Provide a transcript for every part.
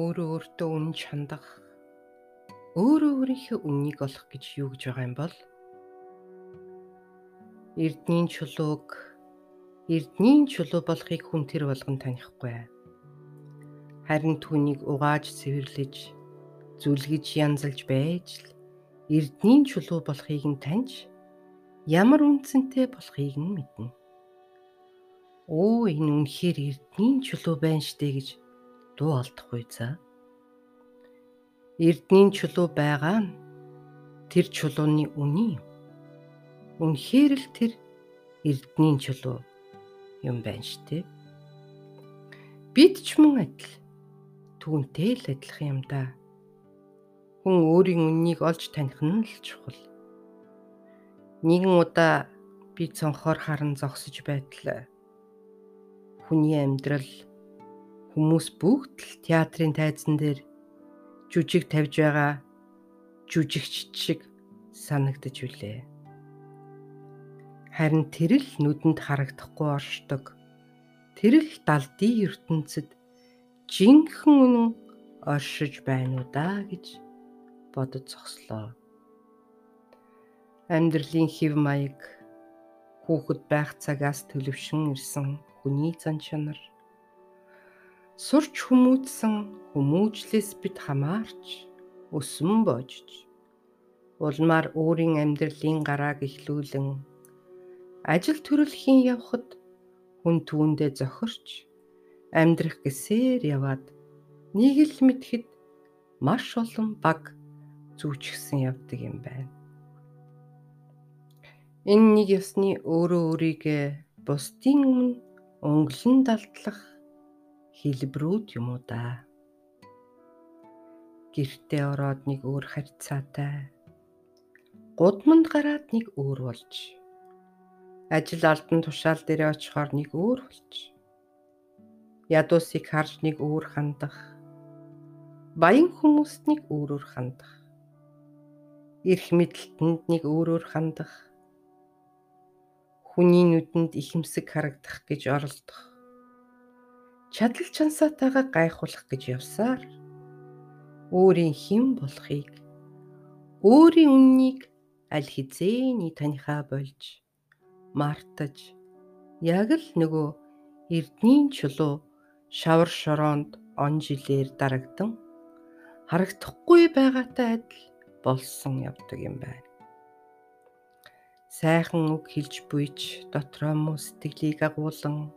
өөрөө өөртөө үнэн чандах өөрөө өөрийнхөө үннийг олох гэж юу гэж байгаа юм бол Эрдний чулууг Эрдний чулуу болохыг хүн тэр болгон танихгүй. Харин түүнийг угааж цэвэрлэж зүлгэж янзалж байж л Эрдний чулуу болохыг нь таньж ямар үнцэнтэй болохыг нь мэднэ. Оо энэ үнэхээр Эрдний чулуу байна штэ гэж дуу алдахгүй за. Эрдний чулуу байгаа нь тэр чулууны үний юм. Үнэхээр л тэр эрдний чулуу юм байна штэ. Бид ч мөн адил түүнтэй л адилхан юм да. Хүн өөрийн үннийг олж таних нь л чухал. Нэгэн удаа би цонхоор харан зогсож байтал хүний амьдрал Хүмүүс бүгд л театрын тайзан дээр жүжиг тавьж байгаа жүжигч шиг санагдаж үлээ. Харин тэр л нүдэнд харагдахгүй оршдог. Тэр л далдын ертөнцид жинхэнэ үнэн оршиж байна уу да гэж бодож зогслоо. Амьдралын хэв маяг хүүхэд байх цагаас төлөвшин ирсэн хүний зан чанар Сурч хүмүүжсэн хүмүүжлээс бид хамаарч өсөн божж улмаар өөрийн амьдралын гарааг ихлүүлэн ажил төрөлхийн явхад хүн түүндээ зохирч амьдрах гэсээр яваад нэг л мэдхэд маш олон баг зүүчгсэн явдаг юм байна. Энэ нэг ёсны өөрөө өөрийгөө бусдын өмнө өнгөлн далдлах хэлбэрүүд юм уу да. Гэртээ ороод нэг өөр харьцаатай. Гудманд гараад нэг өөр болж. Ажил алдан тушаал дээрээ очихоор нэг өөр болж. Ядуусыг харж нэг өөр хандах. Баян хүмүүст нэг өөрөөр хандах. Ирх мэдлэлтэнд нэг өөрөөр хандах. Хүний нүдэнд ихэмсэг харагдах гэж оролдох чадал чансаатайгаа гайхуулах гэж явсаар өөрийн хэн болохыг өөрийн үннийг аль хизээний танихаа болж мартаж яг л нөгөө эрдний чулуу шавар шороонд он жилээр дарагдан харагдахгүй байгаатай адил болсон явдаг юм байна. Сайхан үг хэлж буйч дотроо мөн сэтгэлийг агуулan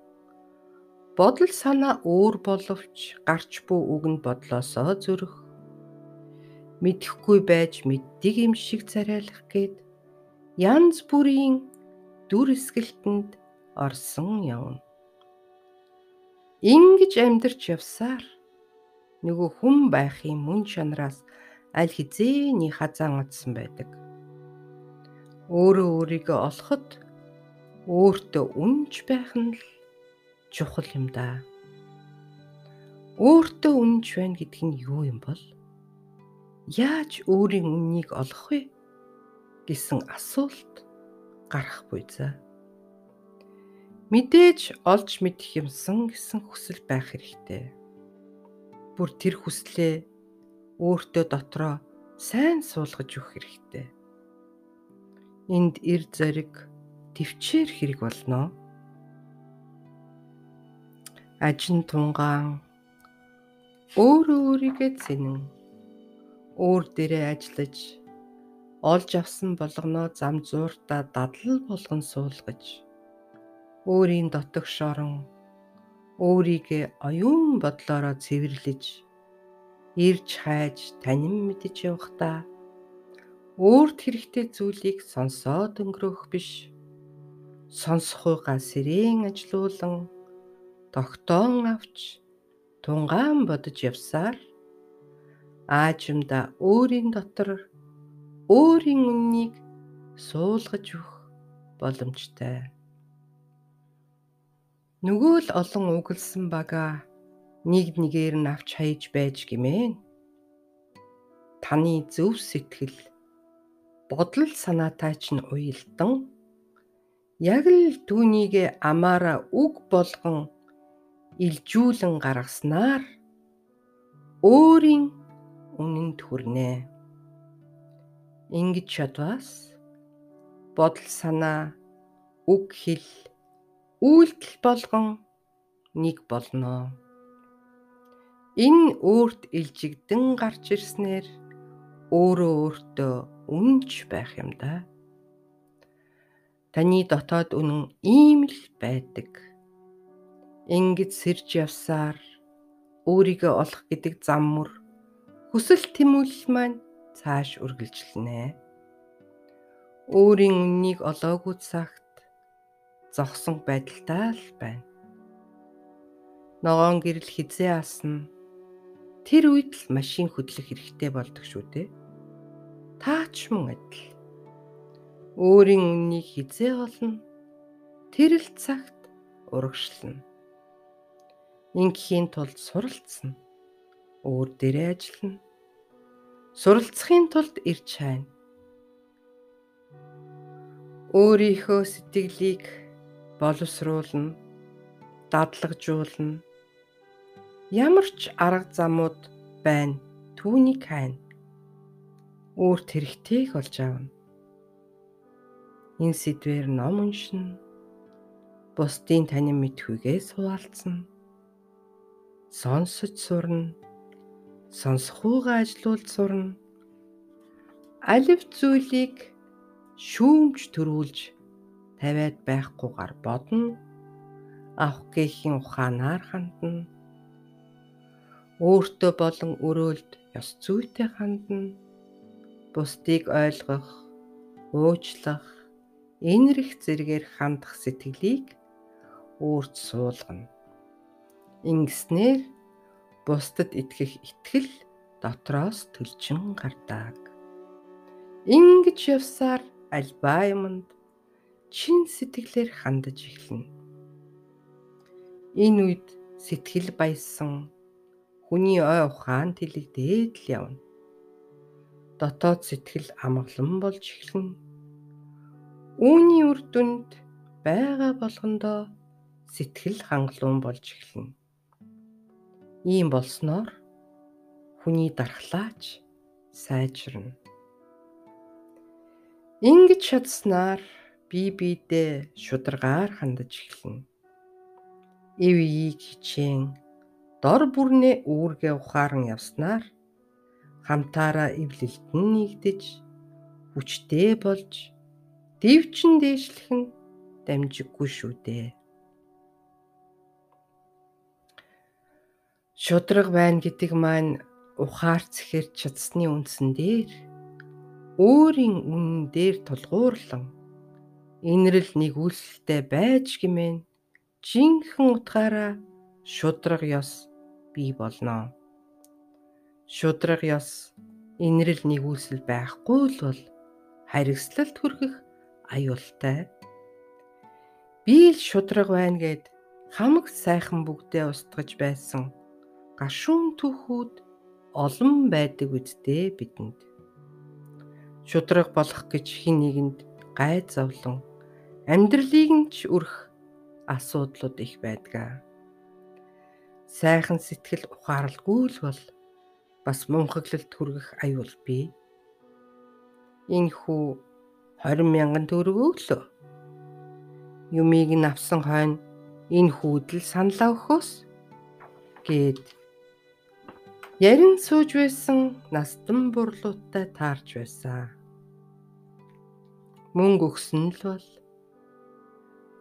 Бодол санаа өөр боловч гарч буй үг нь бодлосоо зөрөх. Мэдхгүй байж мэддэг юм шиг царайлах гээд янз бүрийн дүр эсгэлтэнд орсон явна. Ингиж амьдарч явсаар нөгөө хүн байхын мөн чанараас аль хизээний хазаан атсан байдаг. Өөрөө өөрийгөө олоход өөртөө үнж байх нь л чухал юм да. Өөртөө үнэнч байна гэдэг нь юу юм бол? Яаж өөрийн үннийг олох вэ гэсэн асуулт гарах буй за. Мэдээж олж мэдэх юмсан гэсэн хүсэл байх хэрэгтэй. Бүр тэр хүслээ өөртөө дотроо сайн суулгаж өгөх хэрэгтэй. Энд эр зориг төвчээр хэрэг болно ажин тунгаан. Өөрөө өөрийгөө зэнэн өөр дээрээ ажиллаж олж авсан болгоноо зам зууртаа дадлал болгон суулгаж. Өөрийн дотогш орон өөрийгөө оюун бодлороо цэвэрлэж ирж хайж танин мэдэж явахдаа өөрт хэрэгтэй зүйлийг сонсоод өнгөрөх биш. Сонсохуйгаа сэрэн ажилуулан тогтоон авч тунгаан бодож явсаар аажимда өөрийн дотор өөрийн үннийг суулгаж өгөх боломжтой. Нөгөө л олон угалсан бага нэг нэгээр нь авч хаяж байж гимээ. Таны зөв сэтгэл бодол санаатай ч нь уялдан яг л түүнийг амаараа үг болгон илжүүлэн гаргаснаар өөрийн үнэнд хүрнэ. Ингэж шатвас бодол санаа үг хэл үйлдэл болгон нэг болно. Энэ өөрт илжигдэн гарч ирснээр өөрөө өөртөө үнэнч байх юм да. Таны дотоод үнэн ийм л байдаг. Ингэж сэрж явсаар өөрийгөө олох гэдэг зам мөр хүсэл тэмүүлэл маань цааш үргэлжилнэ. Өөрийн үннийг олоогүй цагт зогсон байдалтай л байна. Ногоон гэрэл хизээ асна Тэр үед л машин хөдлөх хэрэгтэй болдог шүү дээ. Таач мөн адил. Өөрийн үннийг хизээ олно. Тэр л цагт урагшлна. Ингийн тулд суралцсан. Өөр дээрээ ажиллана. Суралцахын тулд ирж хайна. Өөрийнхөө сэтгэлийг боловсруулна, дадлагжуулна Ямар ч арга замууд байна. Түүнийг хайна. Өөрт хэрэгтэйг олж аавна. Энэ сэдвэр ном уншина. Бусдын танин мэдхүйгээ суулцсан. Сонсож сурна. Сонсохуугаа ажилуулж сурна. Алив зүйлийг шүүмж төрүүлж тавиад байхгүйгээр бодно. Авах гээхийн ухаанаар хандна өөртөө болон өрөөлд ёс зүйтэй хандна. Бусдыг ойлгох, уучлах, энэрх зэргээр хандах сэтгэлийг өөрт суулгана. Ингэснээр бусдад итгэх итгэл дотроос төлчин гардаг. Ингэж явсаар альбаа юмд чин сэтгэлээр хандаж эхэлнэ. Энэ үед сэтгэл баясан Хүний ой ухаан тэлэгдээд л явна. Дотоод сэтгэл амгалан болж эхэлнэ. Үүний үр дүнд байгаа болгондоо сэтгэл хангалуун болж эхэлнэ. Ийм болсноор хүний дархлаач сайжирна. Ингэж шатснаар бие биедээ шударгаар хандаж эхэлнэ. Ив ийг хичээн дор бүрнээ үүргээ ухааран явснаар хамтаараа эвлэлтэн нэгдэж хүчтэй болж дэвчин дээшлэх нь дамжиггүй шүү дээ. Шудраг байна гэдэг маань ухаар цэхэр чадсны үндсэн дээр өөрийн үнэн дээр тулгуурлан инрэл нэгүүлсэлтэй байж гимэн жинхэнэ утгаараа шудраг ёс бий болно. Шудраг ёс инрэл нэгүсэл байхгүй л бол харигслалт хүргэх аюултай. Би л шудраг байна гэд хамаг сайхан бүгдээ устгаж байсан гашуун түүхүүд олон байдаг үсттэй бидэнд. Шудраг болох гэж хин нэгэнд гай зовлон амьдралыг нь ч өрх асуудлууд их байдгаа сайхан сэтгэл ухаарлгүй л бол бас мунхаглалт хүргэх аюул бий. Энэ хүү 20 мянган төгрөг өглөө. Юмыг нь авсан хойно энэ хүүдэл саналаа өгөхөөс гээд ярин сууж байсан настан бурлуутай таарч байсан. Мөнгө өгсөн л бол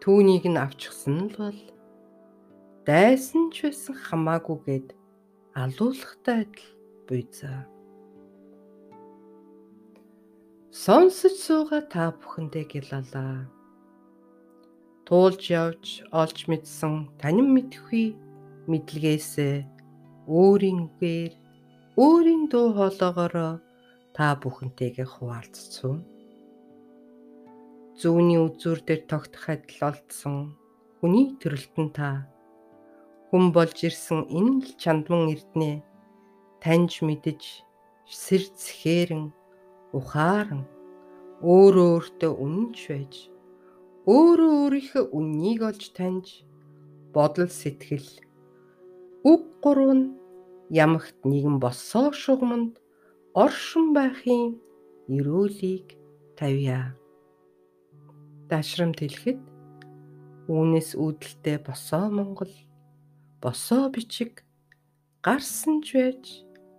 түүнийг нь авчихсан л бол дайсан ч байсан хамаагүйгээд алуулахтай адил буйзаа. Сонсож сууга та бүхэндээ гялалаа. Туулж явж олж мэдсэн танин мэдхүй мэдлэгээсээ өөрийн үгээр өөрийн дуу хоолоогоороо та бүхэнтэйгээ хуваалцсан. Зүүнний үзүүр дээр тогтох адил олдсон хүний төрөлтөн та хүн болж ирсэн энэ л чандман эрднэ таньж мэдэж сэрц хэрэн ухааран өөрөө өөртөө үнэнч байж өөрөө өөрийнхөө үннийг олж таньж бодол сэтгэл үг гурав нь ямагт нэгэн боссоо шугамд оршин байхын өрөөлийг тавья. Дашрамт хэлэхэд үүнээс үүдэлтэй босоо Монгол босоо бичиг гарсан ч байж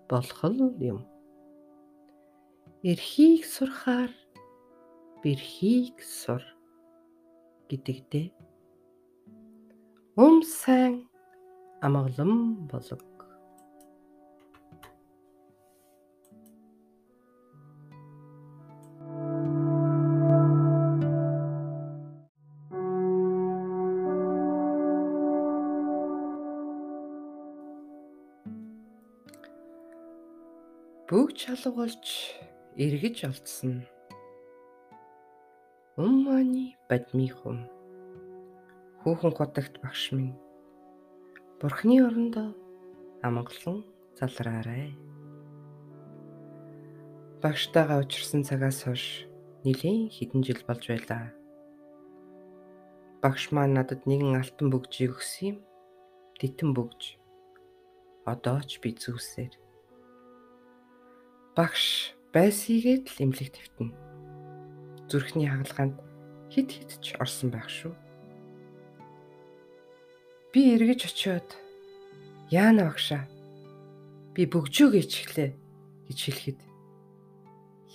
болох юм. Эрхийг сурахаар бэрхийг сур гэдэгтэй. Ум сайн амгалан болог. Бүгд шалгуулж эргэж олдсон. Умманы бадмихум хүүхэн хотогт багш минь Бурхны орондоо амгалан залраарай. Багштайгаа учирсан цагаас хойш нэлээд хэдэн жил болж байлаа. Багш маань надад нэгэн алтан бөгжийг өгсөн юм. Титэн бөгж. Одоо ч би зүусээр. Багш байсыгээд л имлэг твтэн зүрхний хагалгаанд хид хид ч орсон байх шүү. Би эргэж очиод яана багшаа би бөгжөөгөө чихлээ гэж хэлэхэд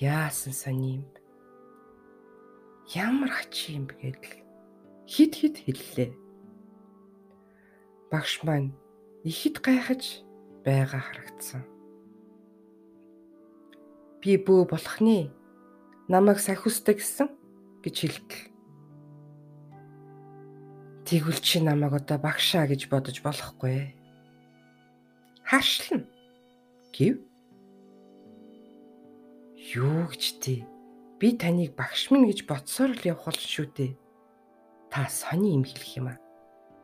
яасан сони юм ямар хач юм бэ гэдэл хид хид хэллээ. Багш маань ихэд гайхаж байгаа харагдсан. Би бөө болохны намайг сахиустай гэсэн гэж хэлдэг. Тэгвэл чи намайг одоо багшаа гэж бодож болохгүй. Харшлна. Гэв. Юу гэж тий? Би таныг багш минь гэж бодсоор л явах бол шүү дээ. Та сони юм хэлэх юм аа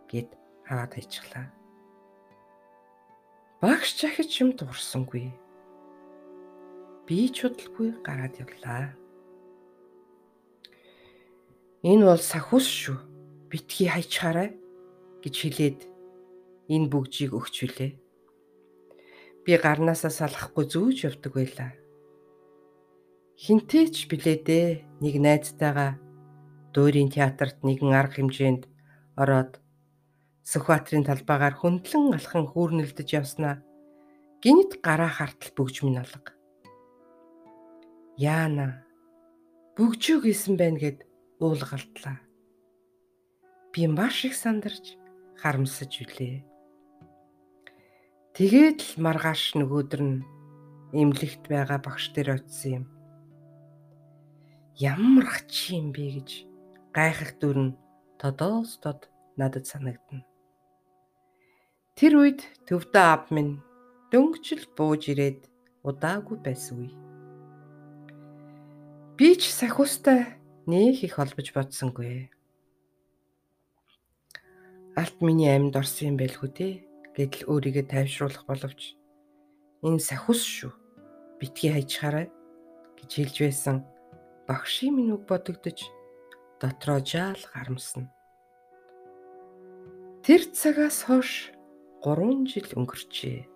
гэд аваад хайчихлаа. Багш чахиж юм дуурсангүй. Би ч удалгүй гараад явлаа. Энэ бол сахус шүү. Битгий хайчаарай гэж хэлээд энэ бүгжийг өгч билээ. Би гарнаасаа салахгүй зүүж явдаг байлаа. Хинтээч билээ нэг найзтайгаа дуурийн театрт нэгэн арга хэмжээнд ороод Сүхбаатарын талбайгаар хөндлөн алхан хүүрнэлдэж явснаа гинт гараа хартал бүгж минь алга. Яана бүгжүү гэсэн байна гэд уулгалдлаа. Би маш их сандарч харамсаж үлээ. Тэгээд л маргааш нөгөөдөр нь эмнэлэгт байгаа багш дээр очисон юм. Ямар хач юм бэ гэж гайхах дүр нь тодоос тод надад санагдана. Тэр үед төвдөө ав минь дөнгөжл бууж ирээд удаагүй байсгүй. Би ч сахиустай нэх их холбож бодсонгүй. Алт миний амьд орсон юм байлгүй те гэдэл өөрийгөө тайвшруулах боловч энэ сахус шүү. Битгий хайчхаарай гэж хэлж байсан. Багшийн минь үг бодогдож дотроо жаал гарамсна. Тэр цагаас хойш 3 жил өнгөрчээ.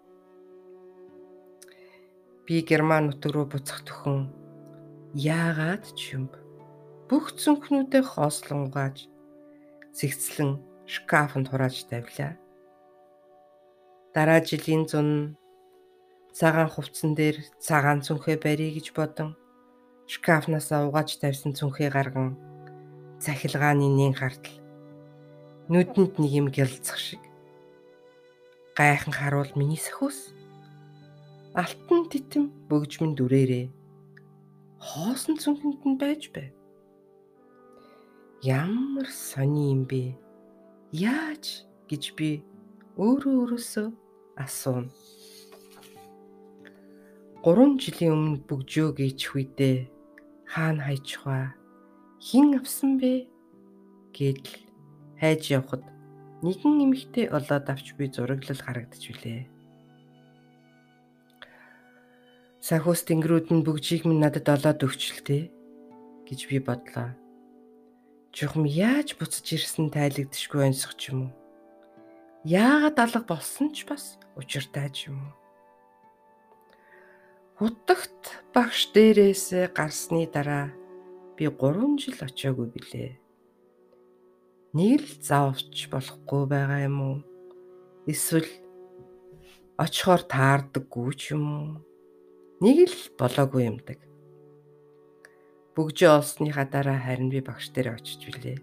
Би герман нутаг руу буцах төхөн яагаад ч юм бүх зүнхнүүдээ хоослонгааж зэгцлэн шкафанд хурааж тавилаа. Дараа жилийн зун цагаан хувцсан дээр цагаан цүнхээ барья гэж бодон шкафнаас угааж тавьсан цүнхээ гарган цахилгааны нэн хартал нүдэнд нэг юм гялцах шиг гайхан харуул миний сахиус алтан титэм бөгжмөн дүрээрээ хоосон цүнхэнд нь байж байв Ямар сони юм бэ? Яаж гэж би өөрөө өөрөөсөө асуув. 3 жилийн өмнө бөгжөө гэж хүйдээ хаана хайчихва? Хин авсан бэ? гэдэл хайж явхад нэгэн эмэгтэй олоод авч би зураглал харагдаж билээ. Сахиус тэнгэрүүд нь бөгжийг минь надад олоод өгчлээ гэж би бодлоо Жухам яаж буцаж ирсэн тайлагдшгүй онцох ч юм уу. Яагаад алга болсон ч бас учиртай ч юм уу. Хутагт багш дээрээс гарсны дараа би 3 жил очиагүй билээ. Нэг л заавч болохгүй байгаа юм уу? Эсвэл очихоор таардаггүй ч юм уу? Нэг л болоогүй юмдаг. Бүгжээ олсныхаа дараа харин би багш дээр очиж билээ.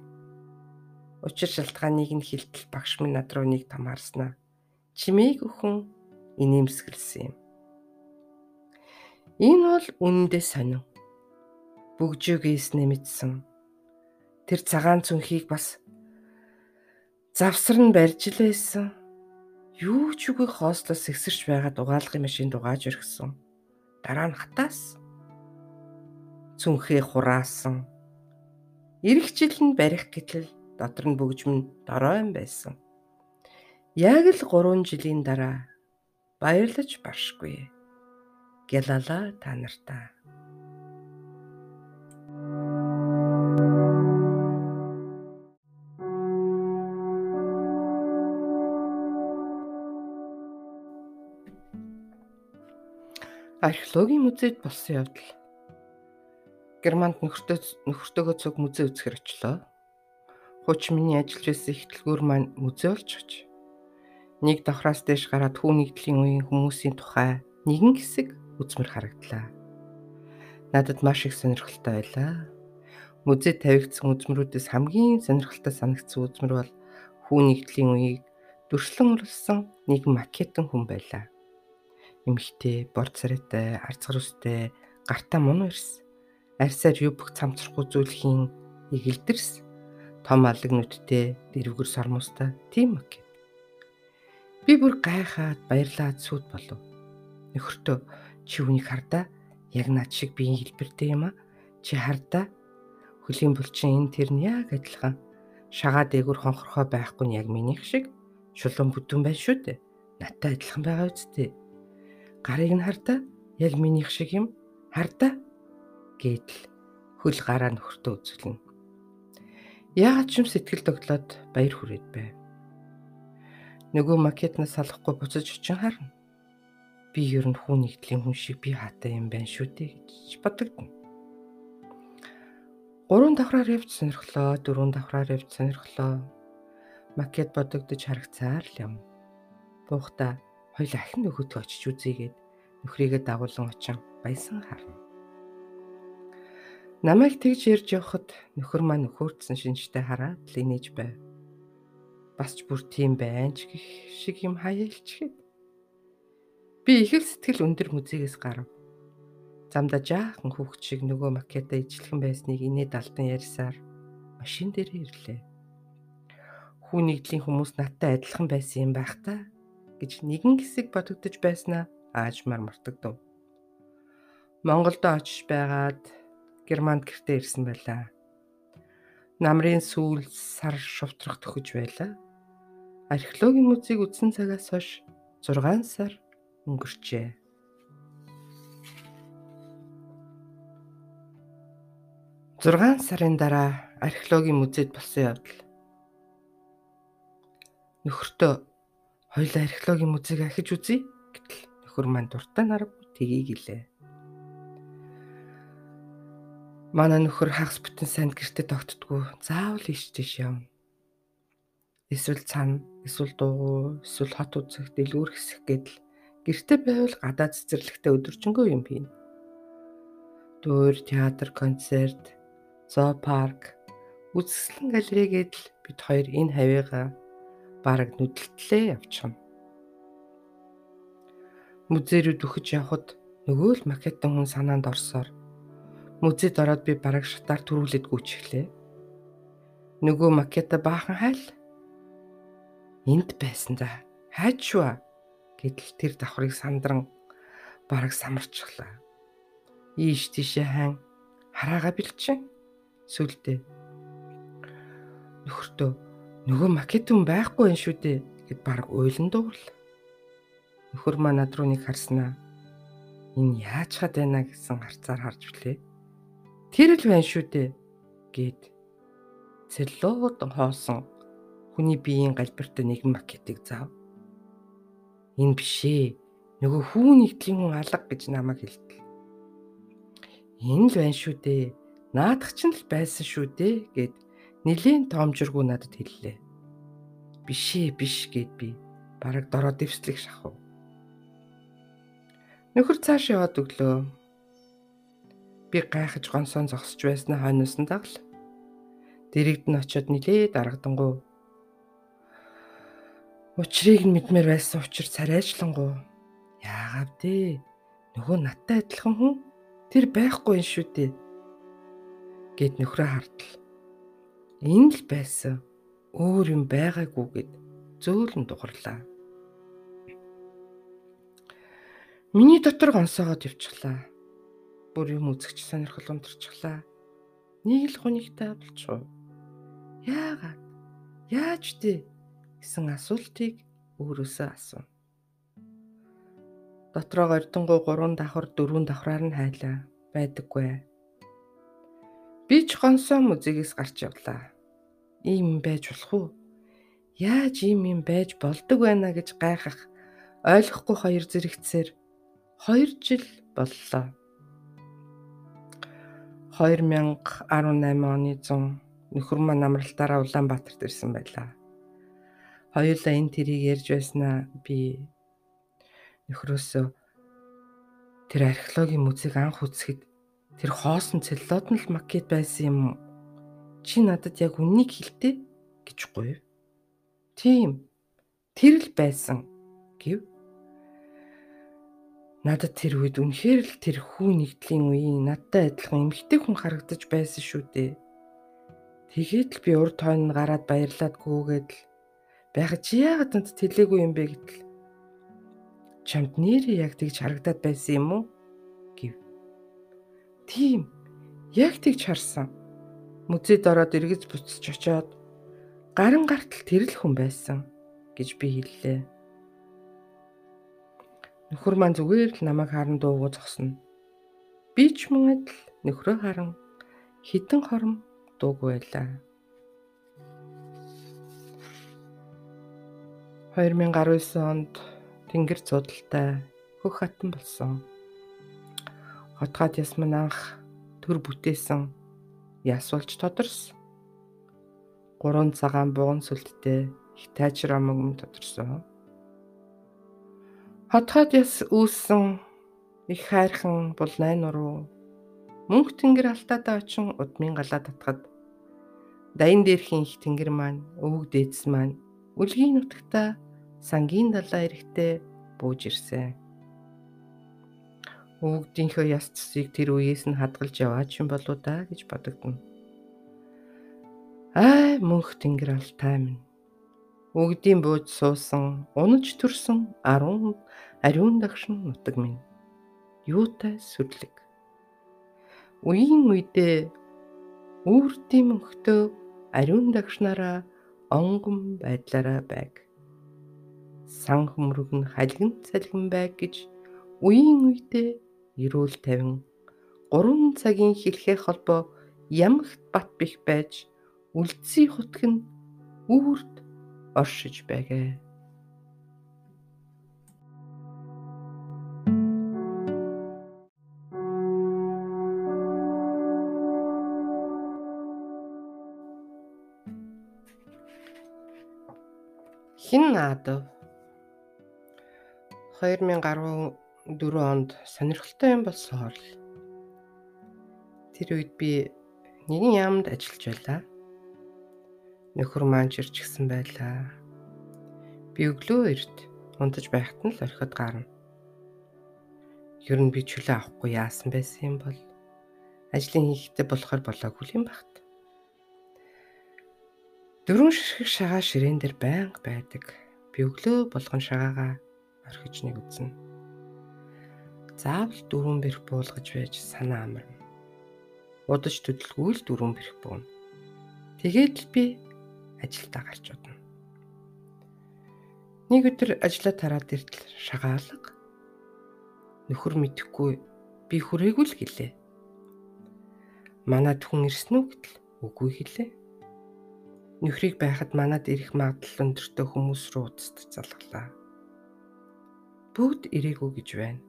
Учир шалтгааныг нь хилтэл багш минь над руу нэг том харснаа. Чимээг өхөн инээмсэглсэн юм. Энэ бол үнэндээ сонин. Бүгжөөгөөс нэмэгдсэн. Тэр цагаан цүнхийг бас завсар нь барьж лээсэн. Юу ч үгүй хоослоос сэгсэрч байгаад угаалгын машинд угааж өргсөн. Дараа нь хатаас цүнхээ хураасан. Ирэх жил нь барих гэтэл дотор нь бөгжмөн дорой юм байсан. Яг л 3 жилийн дараа баярлаж баршгүй. Гялала та нартаа. Археологийн музейд болсон явдал Германд нөхөртөө нөхөртөөгөө цуг музей үзэхэр очлоо. Хуч миний ажиллаж байсан их дэлгүүр маань музей болж оч. Нэг давхраас дэш гараад хүү нэгдлийн үеийн хүмүүсийн тухай нэгэн хэсэг үзмэр харагдлаа. Надад маш их сонирхолтой байлаа. Музейд тавигдсан үзмрүүдээс хамгийн сонирхолтой санагдсан үзмэр бол хүү нэгдлийн үеийг дүрслэн урлсан нэг макетон хүн байлаа. Эмэгтэй, борд царайтай, арцгар үстэй, гартаа мун ирс арьсаар юу бүх цамцрахгүй зүйлхийн эгэлдэрс том алаг нүдтэй дэрвгэр сормостой тийм мэг. Би бүр гайхаад баярлаад сүд болов. Нөхөртөө чи үнийг хардаа яг над шиг биеийн хэлбэртэй юм а. Чи хардаа хөлийн булчин энэ тэр нь яг адилхан шагаа дээгүр хонхорхоо байхгүй нь яг минийх шиг шулуун бүдүүн байна шүү дээ. Надтай адилхан байгаа үсттэй. Гарыг нь хардаа яг минийх шиг юм. Хардаа гэдэл хөл гараа нөхөртөө үзүүлнэ. Яагаад ч юм сэтгэл тогтлоод баяр хүрээд байв. Нөгөө макетнаас салахгүй буцаж очин харна. Би ер нь хүн нэгдлийн хүн шиг би хаатай юм байна шүү дээ гэж бодогдно. Гурван давхраар явж сонирхлоо, дөрвөн давхраар явж сонирхлоо. Макет бодогдож харагцаар л юм. Буухта хоёул ахин нөхөдгөө очиж үзьегээд нөхрийгээ дагуулan очин баясан харна. Намайг тэгж ярьж явахад нөхөр маань нөхөрдсөн шинжтэй хараад л инээж байв. Бас ч бүр тийм байна ч гэх шиг юм хаяалчгээд. Би их л сэтгэл өндөр мүзэгээс гарав. Замда жаахан хүүхд шиг нөгөө макета ижлэхэн байсныг инээд алтан ярьсаар машин дээр ирлээ. Хүү нэгдлийн хүмүүс надтай адилхан байсан юм байх та гэж нэгэн хэсэг бодогдож байснаа аажмаар мартагдав. Монголд очиж байгаад Германд гэртээ ирсэн байлаа. Намрын сүүл сар шувтрах төхөж байлаа. Археологийн музейг үзсэн цагаас хойш 6 сар өнгөрчээ. Зургаан сарын дараа археологийн музейд болсон явдал. Нөхөртөө хоёул археологийн музейг ахиж үзье гэтэл нөхөр маань дуртай нарав тгий гэлээ. Манай нөхөр хагас бүтэн санд гэртээ тогтдгоо. Заавал иш тийш явна. Эсвэл цана, эсвэл дуугу, эсвэл хот үзэх, дэлгүүр хэсэх гэдэл гэртээ байвал гадаад цэцэрлэгтээ өдөржингөө юм бий. Дуур, театр, концерт, зоопарк, үзэсгэлэн галерей гэдэл бид хоёр энэ хавьяага бараг нүдэлтлээ явчихна. Музей рүү дөхөж явхад нөгөө л макетон хүн санаанд орсоор Музейд ороод би бараг шатаар төрүүлээд гүйчихлээ. Нөгөө макета баахан хайл. Энд байсан да. Хайж шваа гэдэл тэр давхрыг сандран бараг самарчихлаа. Ийш тийшээ хан хараага бэлчин сүлдээ. Нөхөртөө нөгөө макетун байхгүй юм шүү дээ гэд бараг уйлан дуурал. Нөхөр маа над руу нэг харснаа энэ яаж хад байна гэсэн харцаар харж билээ. Тэр л байна шүү дээ гэд целлууд хоосон хүний биеийн галбиртай нэгэн макетыг зав. Энэ бишээ Нөгөө хүүн нэгдлийн хүн алга гэж намайг хэлдэг. Энэ л байна шүү дээ. Наадах ч л байсан шүү дээ гэд Нилийн тоомжиргүй надад хэллээ. Бишээ биш гэд би бараг дороо дэвслэх шахав. Нөхөр цааш яваад өглөө. Би гайхаж гонсоон зогсож байснаа хойноос нь дагл. Дэрэгд нь очиод нилээ дарагдангуу. Учрыг нь мэдмээр байсан учраас царайчлангуу. Яагаад дээ? Нөгөө надтай адилхан хүн тэр байхгүй юм шүү дээ. гэд нөхрөө хартал энэ л байсан. Өөр юм байгаагүй гэд зөөлөн дугарлаа. Миний дотор гонсоогоод явчихлаа. Бүр юм үзэгч сонирхол унтарчихлаа. Нэг л хунигтай болчихов. Яагаад? Яаж дээ? гэсэн асуултыг өөрөөсөө асуув. Дотроо гордонгоо 3 давхар 4 давхраар нь хайлаа. Байдаггүй. Би ч гонсоо музейгээс гарч явлаа. Ийм байж болох уу? Яаж ийм юм байж болдог байна гэж гайхах ойлгохгүй хоёр зэрэгцээр 2 жил боллоо. 2018 оны 100 нөхөр маань амралтаараа Улаанбаатарт ирсэн байлаа. Хоёулаа энэ тэрийг ярьж байснаа би нөхрөөсөө тэр археологийн музейг анх үзэхэд Тэр хоосон целлулод нь л макет байсан юм уу? Чи надад яг үннийг хэлтэ гэж гуйв. Тийм. Тэр л байсан гэв. Надад тэр үед үнэхээр л тэр хүү нэгдлийн үеийн надтай адилхан эмгтэй хүн харагдаж байсан шүү дээ. Тэгээд л би урд хойно гараад баярлаад гүгээд л байхад чи яагаад энэ тэлээгүй юм бэ гэтэл чамд нэрээ яг тэгж харагдаад байсан юм уу? Тийм. Яг тэгж харсан. Музейд ороод эргэж буцаж очоод гарын гартал тэрл хүн байсан гэж би хэллээ. Нөхөр маань зүгээр л намайг харан дуугүй зогсно. Би ч мөн адил нөхрөө харан хідэн хором дуугүй байлаа. 2019 онд Тэнгэр зуудалтай хөх хатан болсон. Хотгоод ясман анх төр бүтээсэн яс болж тодорсон. Гурван цагаан буган сүлттэй их тайжраа мөнгөм тодорсон. Хотгоод яс үүссэн их хайрхан бол найн уруу мөнх тэнгэр алтаадаа очин удмын галаа татхад даян дээрхийн их тэнгэр маань өвөг дээдс маань үлгийн нутагта сангийн далаа эрэхтэй бууж ирсэн. Өвгдийнхөө яс цэсийг тэр үеэс нь хадгалж яваач юм болоо да гэж бодогдно. Аа мөнх тэнгэр алтай минь. Өвгдийн бууж суусан, унаж төрсөн 10 ариун дагшин нутаг минь. Юутай сүрлэг. Үеийн үедээ үүрдийн мөнхтөө ариун дагшнараа онгон байдлаараа байг. Сан хөмрөг нь халигн цалгин байг гэж үеийн үедээ эрүүл тавин 3 цагийн хэлхээ холбоо ямагт бат бих байж үлдсий хутг нь үүрд оршиж байгээ. Хин наадав 2010 4 онд сонирхолтой юм болсон хол. Тэр үед би нэгэн яамд ажиллаж байлаа. Нөхөр маань чирчгсэн байлаа. Би өглөө эрт унтаж байхад нь л орхиод гарна. Ер нь би чөлөө авахгүй яасан байсан юм бол ажлын хийхтэй болохоор болоогүй юм багт. Дөрөв ширхэг шагаа ширээн дээр байнга байдаг. Би өглөө болгон шагаагаа орхиж нэг үзнэ заавал дөрвөн бэрх буулгаж байж санаа амарна. Удаж төдөлгүй л дөрвөн бэрх буuna. Тэгээд л би ажилдаа гарч удна. Нэг өдөр ажлаа тараад иртэл шагаалга. Нөхөр мэдхгүй би хүрээгүй л гэлээ. Манад хүн ирсэн үү гэтэл үгүй гэлээ. Нөхрийг байхад манад ирэх магадлал өндөртэй хүмүүс рүү уцтж залглаа. бүгд ирээгүй гэж байна.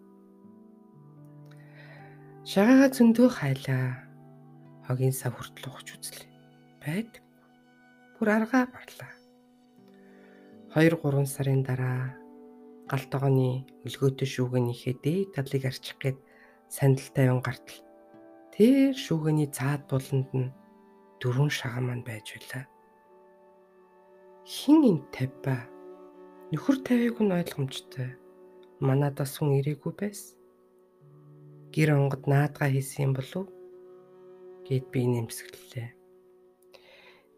Шагаага зөндөө хайлаа. Хогийн сав хүртэл ухаж үзлээ. Байдаг. Бүр аргаа барлаа. 2 3 сарын дараа галтгооны өлгөөтэй шүүгэнийхээ дээд талыг арчих гээд сандал тавин гартал. Тэр шүүгэний цаад буланд нь дөрвөн шагаан маань байж байлаа. Хин энэ тавьба? Нөхөр тавийг нь ойлгомжтой. Манадас хүн ирээгүй байсан гэр онгод наадгаа хийсэн юм болов гэд би нэмсгэлээ.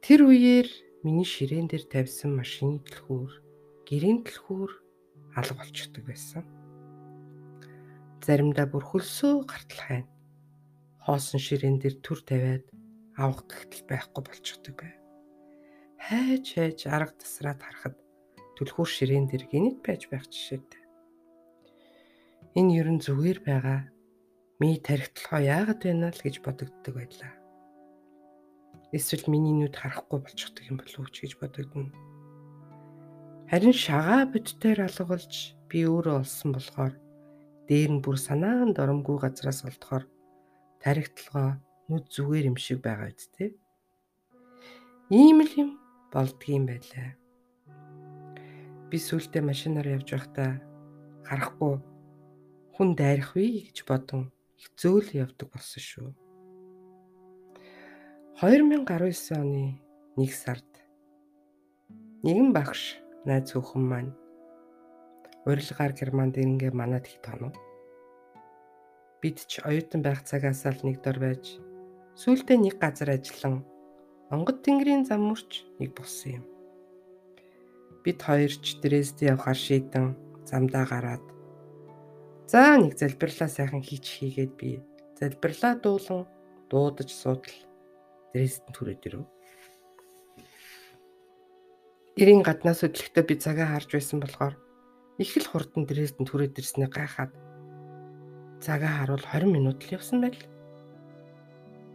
Тэр үеэр миний ширээн дээр тавьсан машины дэлхүүр, гэрийн дэлхүүр алга болчихдог байсан. Заримдаа бүр хөлсөө гартал хайн. Хоосон ширээн дээр төр тавиад авах гэгтэл байхгүй болчихдог бай. Хайж хайж арга тасраад харахад түлхүүр ширээн дээр гинэт байж байх жишээтэй. Энэ ер нь зүгээр байгаа Ми тархитлахаа яагаад байна л гэж бодогддог байлаа. Эсвэл миний нүд харахгүй болчихдог юм болов уу гэж бодогдно. Харин шагаа бодтойр алгуулж би өөрөө олсон болохоор дээр нь бүр санаанд оромгүй газраас олдохоор тархитлогоо нүд зүгээр юм шиг байгаа үсттэй. Ийм л юм болдгийм байлаа. Би сүултээ машинаар явж байхдаа харахгүй хүн дайрах вэ гэж бодон их зөөл явдаг болсон шүү. 2019 оны 1 сард нэгэн багш найз хүүхэн маань урилгаар германд ирнгээ манад их тонов. Бид ч оюутан байх цагаас л нэг дор байж сүүлдээ нэг газар ажиллан онгод тэнгэрийн зам мөрч нэг болсон юм. Бид хоёр ч Дрезд явхаар шийдэн замдаа гараад За нэг залбирлаа сайхан хийч хийгээд би залбирлаа дуулан дуудаж суудал дээрээсд түрээд ирв. Ирийн гаднаас хөдлөхдөө би цагаа харж байсан болохоор их л хурдан дээрээсд түрээд ирснээ гайхаад цагаа харуул 20 минут л явсан байл.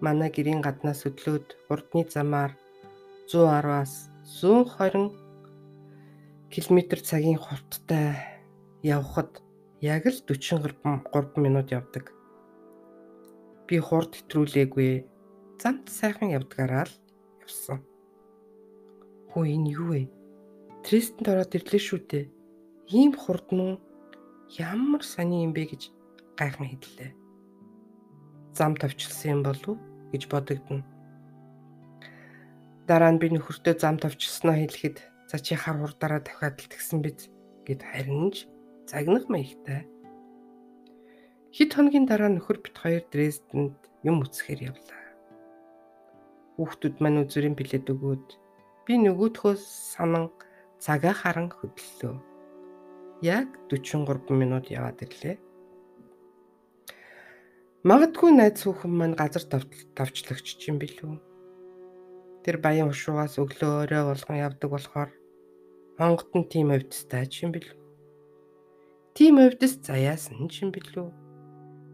Манай гэрийн гаднаас хөдлөөд урдны замаар 110-аас 120 км цагийн хурдтай явхад яг л 43 минут явдаг. Би хурд хэтрүүлээгүй. Замт сайхан явдгаараа л явсан. Хөө энэ юу вэ? Тристэнд ороод ирлээ шүү дээ. Ийм хурд нь ямар сони юм бэ гэж гайхан хэллээ. Зам тавьчихсан юм болов гэж бодогдно. Дараа нь би нөхөртөө зам тавьчихсноо хэлэхэд за чи хар хурдаараа дахиад л тэгсэн биз гэд харин ч загнах маягтай. Хэд хоногийн дараа нөхөр бит хоёр Дрезденд юм үсгээр явлаа. Хүүхдүүд маань үзүрийн билет өгөөд би нөгөөдхөө санан цагаа харан хөдлөлөө. Яг 43 минут яваад ирлээ. Магадгүй найз хүүхэн маань газар давчлагч юм билүү. Тэр баян ушуугаас өглөө орой болгон явдаг болохоор Монгод нь тийм хувьдтай ч юм билүү. Тийм хувьдас заяасан ч юм билүү.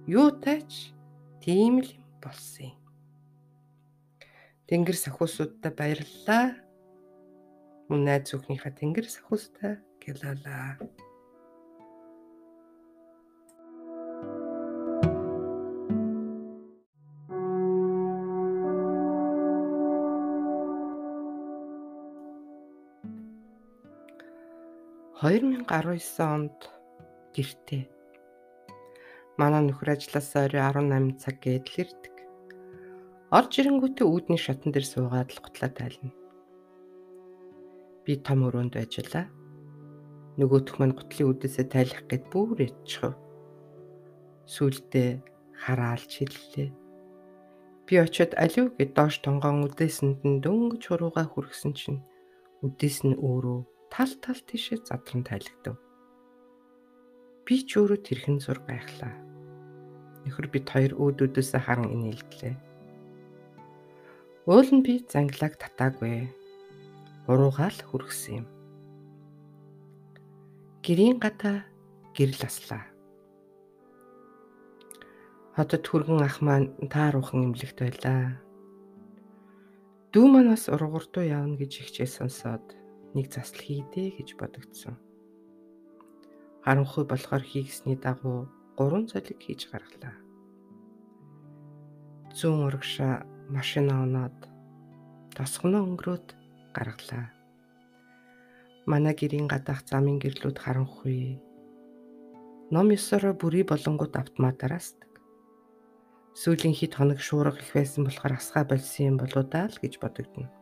Юутайч тийм л болсон юм. Тэнгэр сахиусуудтай баярлалаа. Мөн найз зөвхнийхээ тэнгэр сахиустай гэлалаа. Хоёрын 19 онд гэртээ. Манай нөхөр ажилласаа орой 18 цаг гэдэл ирдэг. Орж ирэнгүүтээ үүдний шатан дээр суугаад л гутлаа тайлна. Би том өрөөнд ажиллаа. Нөгөөх маань гутлын үдээсээ тайлах гээд бүр ядчихв. Сүулдэ хараалж хэллээ. Би очиод алив гэд доош тонгоон үдээсэнд нь дөнгөж хурууга хүргсэн чинь үдээс нь өөрөө тал тал тийшээ задран тайлагдав. Би ч өөрөө тэрхэн зур гайхлаа. Нөхөр бид хоёр өөдөөдөөсөө харан инээлдлээ. Уул нь би занглаг татаагүй. Уруугаал хүргсэн юм. Гэрийн гадаа гэрэл аслаа. Хотод хүргэн ах маань тааруухан имлэгт байлаа. Дүү маань бас ургууртуу явна гэж ихчээ сонсоод нэг засал хийдэ гэж бодогдсон. Харанхуй болохоор хийгсний дагуу гурван цолиг хийж гаргалаа. Зүүн урагшаа машина унаад тосгоно өнгөрөөд гаргалаа. Манай гэрийн гадаах замын гэрлүүд харанхуй. Ном ёсороо бүрий болонгууд автоматаар асдаг. Сүүлийн хэд хоног шуурга их байсан болохоор асгаа болсон юм болоо даа л гэж бодогдно.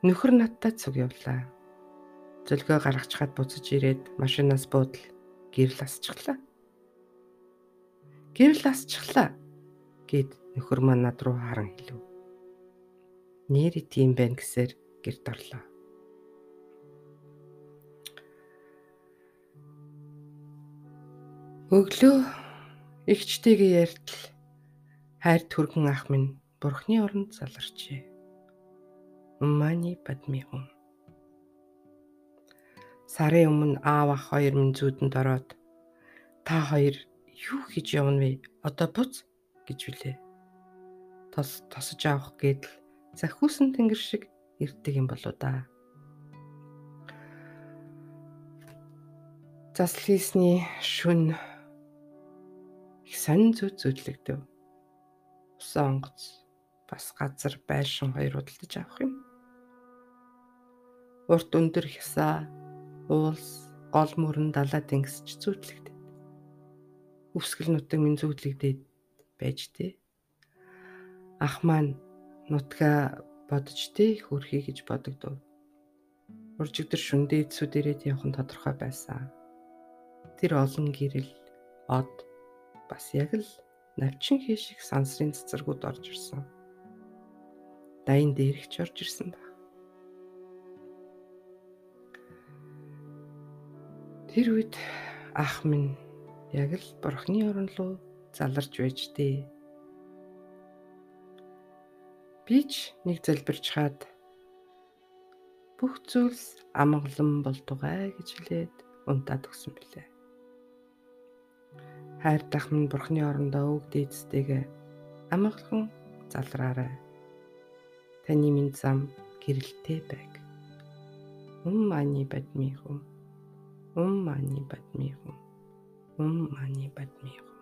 Нөхөр надтай цуг явлаа. Зөлгөө гаргачихад буцаж ирээд машинаас буудал гэрэл асчихлаа. Гэрэл асчихлаа гэд нөхөр маань над руу харан хэлв. Нэр тийм байна гэсээр гэрт орлоо. Өглөө Игчтэйгээ ярьтал хайр түргэн ах минь бурхны оронд заларчээ. Мани бадмихон. Сарын өмнө аав ах хоёр минь зүүдэнд ороод та хоёр юу хийж явна вэ? Одоо буц гэж үлээ. Тос тосож авах гэдэл захиусан тэнгэр шиг ирдэг юм болоо да. Засал хийсний шүн их сонин зүд зүдлэгдэв. Усан онгоц бас газар байшин хоёр худалдаж авах юм. Урт өндөр хясаа, уулс, гол мөрөн далаа тэнгисч зүтлэгдэв. Өвсгөл нутаг минь зүтлэгдээд байж тээ. Ах маань нутгаа бодож тээ хөрхий гэж бодогдов. Уржигдэр шүндээ эцүүд ирээд явах нь тодорхой байсан. Тэр олон гэрэл, од, бас яг л навчин хийших сансрын цэцэргүүд орж ирсэн. Дайн дээрхч орж ирсэн баг. Тэр үед ах минь яг л бурхны орон руу заларч байж дээ. Би ч нэг залбирч хаад бүх зүйлс амгалан болдугай гэж хэлээд унтаад өгсөн билээ хайртах минь бурхны орондоо үг дээдстэйгээ амгалан залраарай. Таны минь зам гэрэлтэй байг. Ум мани бадмихум. Ум мани бадмихум. Ум мани бадмихум.